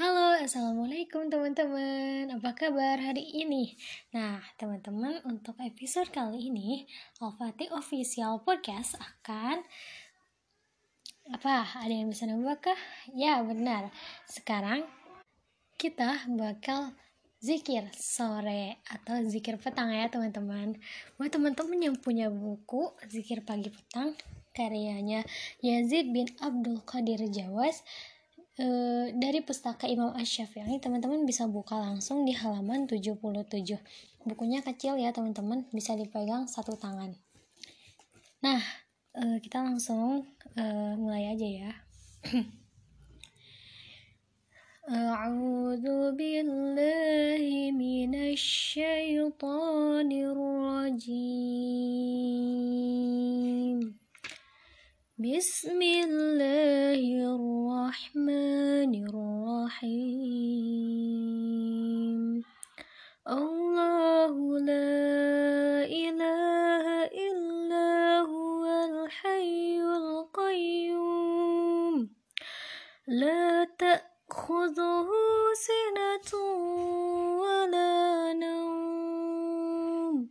Halo, Assalamualaikum teman-teman Apa kabar hari ini? Nah, teman-teman, untuk episode kali ini Al-Fatih Official Podcast akan Apa? Ada yang bisa nebak kah? Ya, benar Sekarang kita bakal zikir sore atau zikir petang ya teman-teman Buat teman-teman yang punya buku Zikir Pagi Petang Karyanya Yazid bin Abdul Qadir Jawas Eh, dari pustaka Imam Ash-Syafi'i teman-teman bisa buka langsung di halaman 77 bukunya kecil ya teman-teman bisa dipegang satu tangan nah e, kita langsung e, mulai aja ya أعوذ بالله من الشيطان الرجيم بسم الله الرحمن الرحيم. الله لا إله إلا هو الحي القيوم. لا تأخذه سنة ولا نوم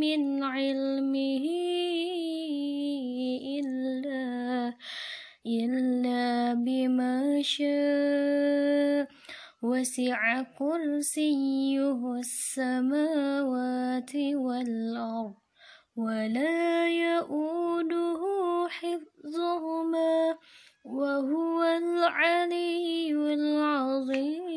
من علمه إلا إلا بما شاء. وسع كرسيه السماوات والأرض ولا يؤوده حفظهما وهو العلي العظيم.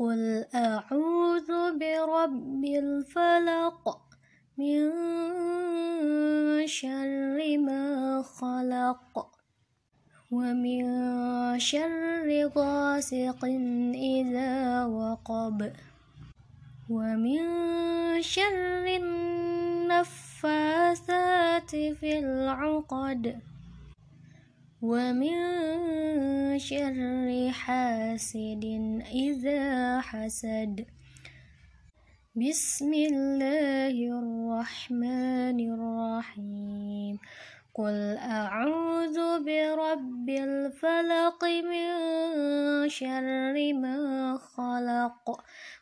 قل أعوذ برب الفلق من شر ما خلق ومن شر غاسق إذا وقب ومن شر النفاثات في العقد ومن شر حاسد إذا حسد. بسم الله الرحمن الرحيم. قل أعوذ برب الفلق من شر ما خلق.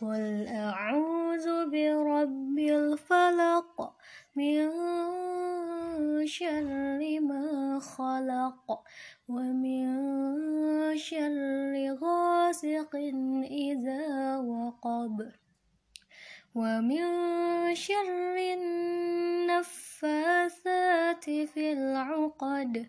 قل أعوذ برب الفلق من شر ما خلق ومن شر غاسق إذا وقب ومن شر النفاثات في العقد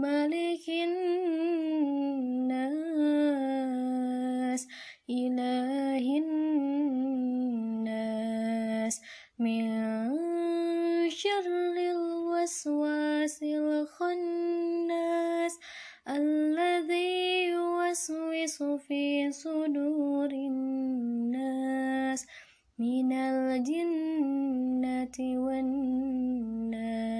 ملك الناس إله الناس. من شر الوسواس الخناس الذي يوسوس في صدور الناس. من الجنة والناس.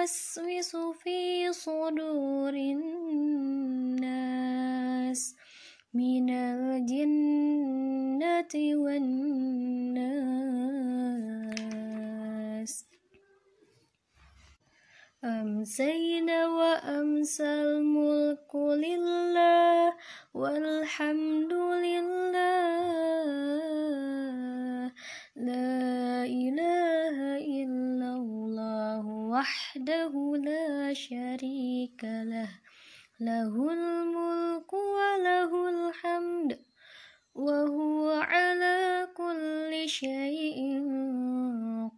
يوسوس في صدور الناس من الجنة والناس. أمسينا وأمسى الملك لله والحمد وحده لا شريك له له الملك وله الحمد وهو على كل شيء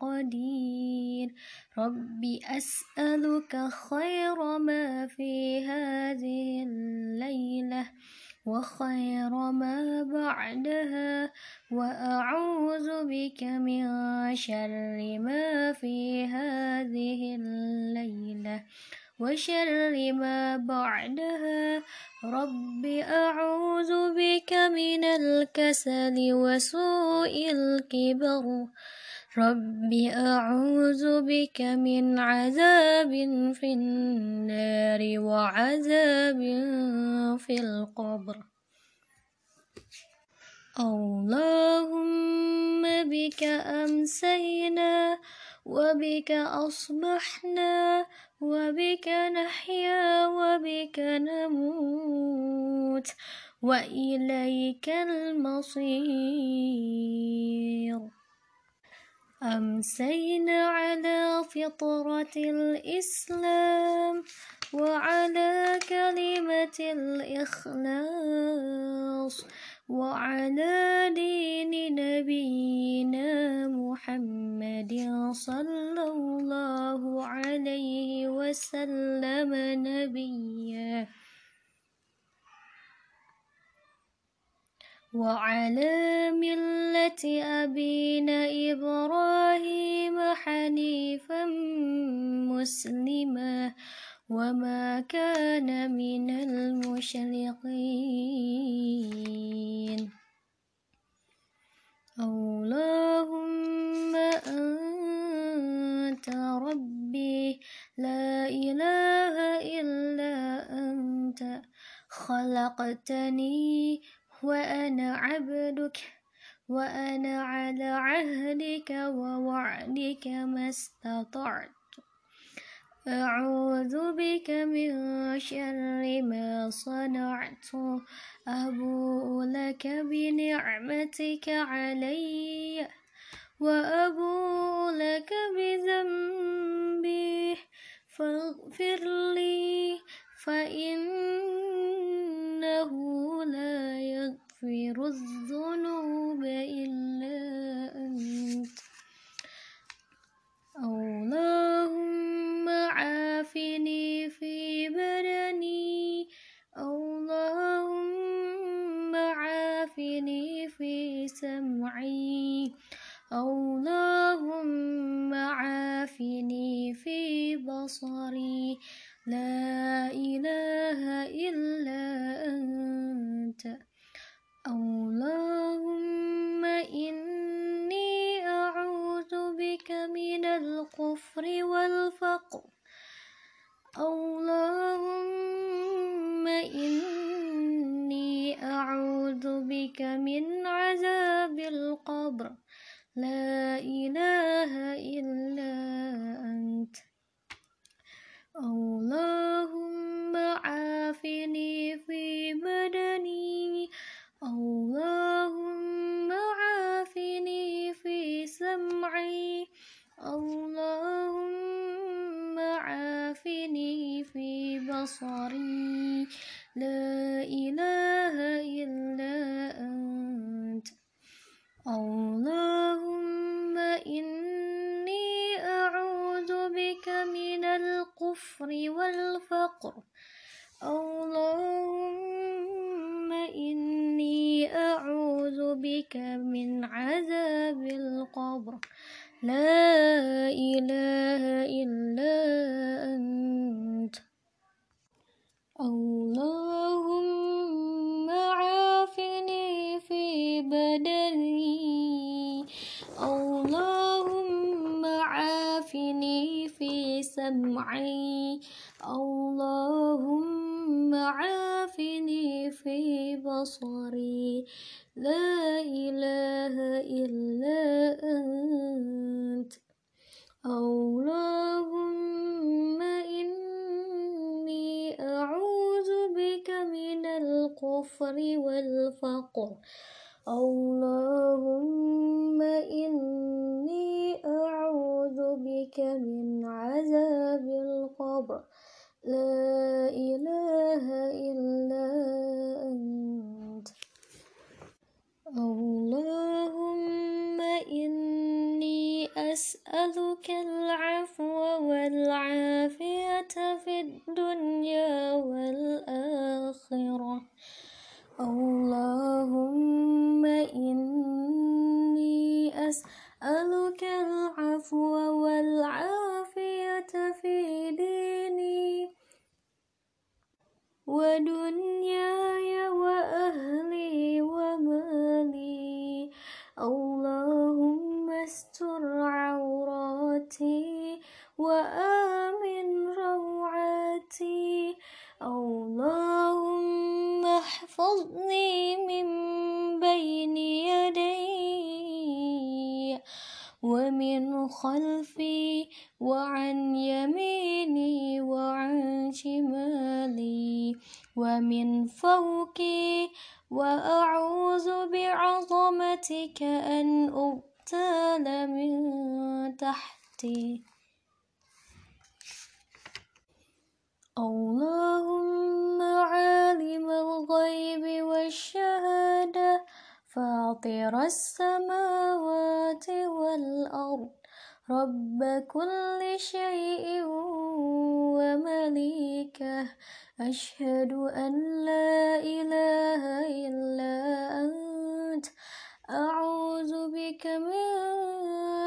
قدير. رب أسألك خير ما في هذه الليلة وخير ما بعدها وأعوذ بك من شر ما في هذه الليلة وشر ما بعدها. رب أعوذ بك من الكسل وسوء الكبر. رب أعوذ بك من عذاب في النار وعذاب في القبر. اللهم بك أمسينا وبك أصبحنا وبك نحيا وبك نموت وإليك المصير. أمسينا على فطرة الإسلام وعلى كلمة الإخلاص. وعلى دين نبينا محمد صلى الله عليه وسلم نبيا. وعلى ملة أبينا إبراهيم حنيفا مسلما. وما كان من المشرقين اللهم أنت ربي لا إله إلا أنت خلقتني وأنا عبدك وأنا على عهدك ووعدك ما استطعت أعوذ بك من شر ما صنعت. أبوء لك بنعمتك علي وأبوء لك بذنبي. فاغفر لي فإنه لا يغفر الذنوب إلا أنت. اللهم عافني القبر. لا إله إلا أنت. اللهم عافني في بدني. اللهم عافني في سمعي. اللهم عافني في بصري. لا إله إلا اللهم إني أعوذ بك من الكفر والفقر. اللهم إني أعوذ بك من عذاب القبر. لا إله إلا أنت. اللهم عافني في بدني اللهم عافني في سمعي. اللهم عافني في بصري. لا إله إلا أنت. اللهم إني أعوذ بك من الكفر والفقر. اللهم إني أعوذ بك من عذاب القبر. لا إله إلا أنت. اللهم إني أسألك العفو والعافية في الدنيا ومن خلفي وعن يميني وعن شمالي ومن فوقي وأعوذ بعظمتك أن أغتال من تحتي. اللهم عالم الغيب والشهادة فاطر السماوات والأرض رب كل شيء ومليكه. أشهد أن لا إله إلا أنت. أعوذ بك من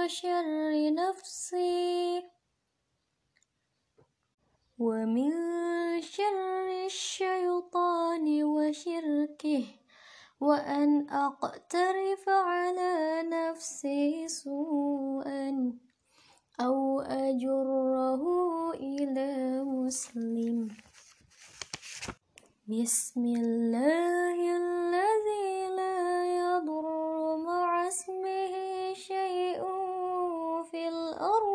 شر نفسي ومن شر الشيطان وشركه. وأن أقترف على نفسي سوءا أو أجره إلى مسلم. بسم الله الذي لا يضر مع اسمه شيء في الأرض.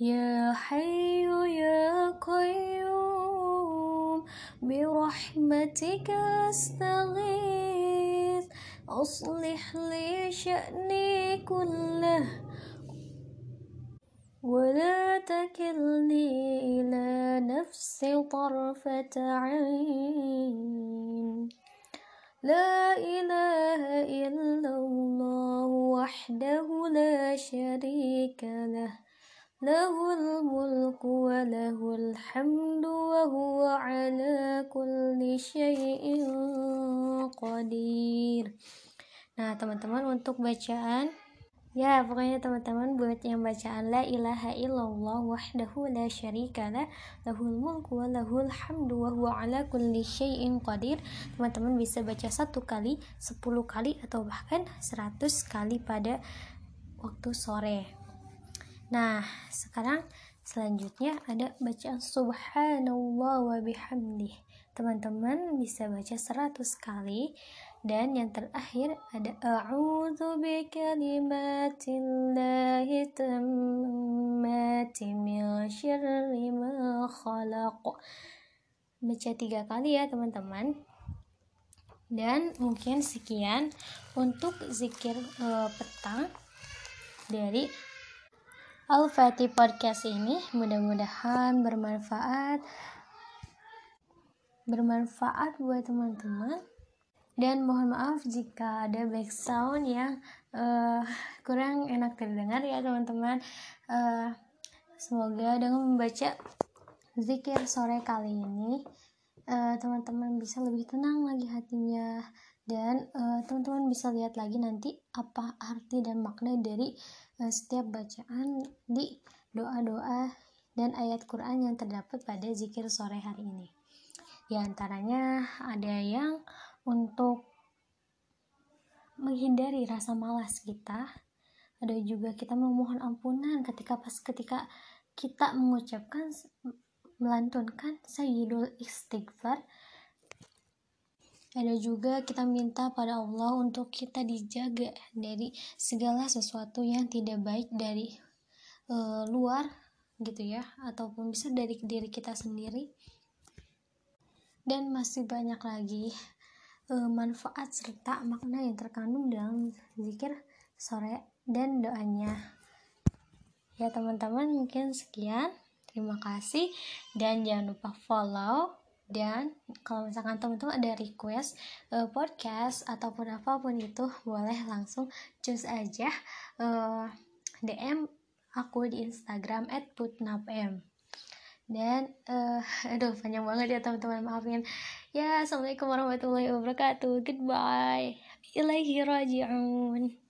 يا حي يا قيوم برحمتك أستغيث. أصلح لي شأني كله ولا تكلني إلى نفسي طرفة عين. لا إله إلا الله وحده لا شريك له. له الملك وله الحمد وهو على كل شيء qadir nah teman-teman untuk bacaan Ya, pokoknya teman-teman buat yang bacaan la ilaha illallah wahdahu la syarika la lahul mulku wa lahul hamdu wa huwa ala kulli syai'in qadir. Teman-teman bisa baca satu kali, sepuluh kali atau bahkan seratus kali pada waktu sore. Nah, sekarang selanjutnya ada bacaan subhanallah wa bihamdih. Teman-teman bisa baca seratus kali. Dan yang terakhir ada a'udzu bikalimatillahi tammati min syarri ma khalaq. Baca tiga kali ya teman-teman. Dan mungkin sekian untuk zikir uh, petang dari Al-Fatih Podcast ini mudah-mudahan bermanfaat bermanfaat buat teman-teman. Dan mohon maaf jika ada background yang uh, kurang enak terdengar ya teman-teman. Uh, semoga dengan membaca zikir sore kali ini eh, teman-teman uh, bisa lebih tenang lagi hatinya. Dan teman-teman uh, bisa lihat lagi nanti apa arti dan makna dari setiap bacaan di doa-doa dan ayat Quran yang terdapat pada zikir sore hari ini. Di antaranya ada yang untuk menghindari rasa malas kita ada juga kita memohon ampunan ketika pas ketika kita mengucapkan melantunkan sayyidul istighfar ada juga kita minta pada Allah untuk kita dijaga dari segala sesuatu yang tidak baik dari uh, luar gitu ya ataupun bisa dari diri kita sendiri dan masih banyak lagi uh, manfaat serta makna yang terkandung dalam zikir sore dan doanya. Ya teman-teman mungkin sekian. Terima kasih dan jangan lupa follow dan kalau misalkan teman-teman ada request uh, podcast ataupun apa pun itu boleh langsung choose aja uh, DM aku di Instagram @putnapm. Dan uh, aduh panjang banget ya teman-teman. Maafin. Ya assalamualaikum warahmatullahi wabarakatuh. Goodbye. Ilaihi raji'un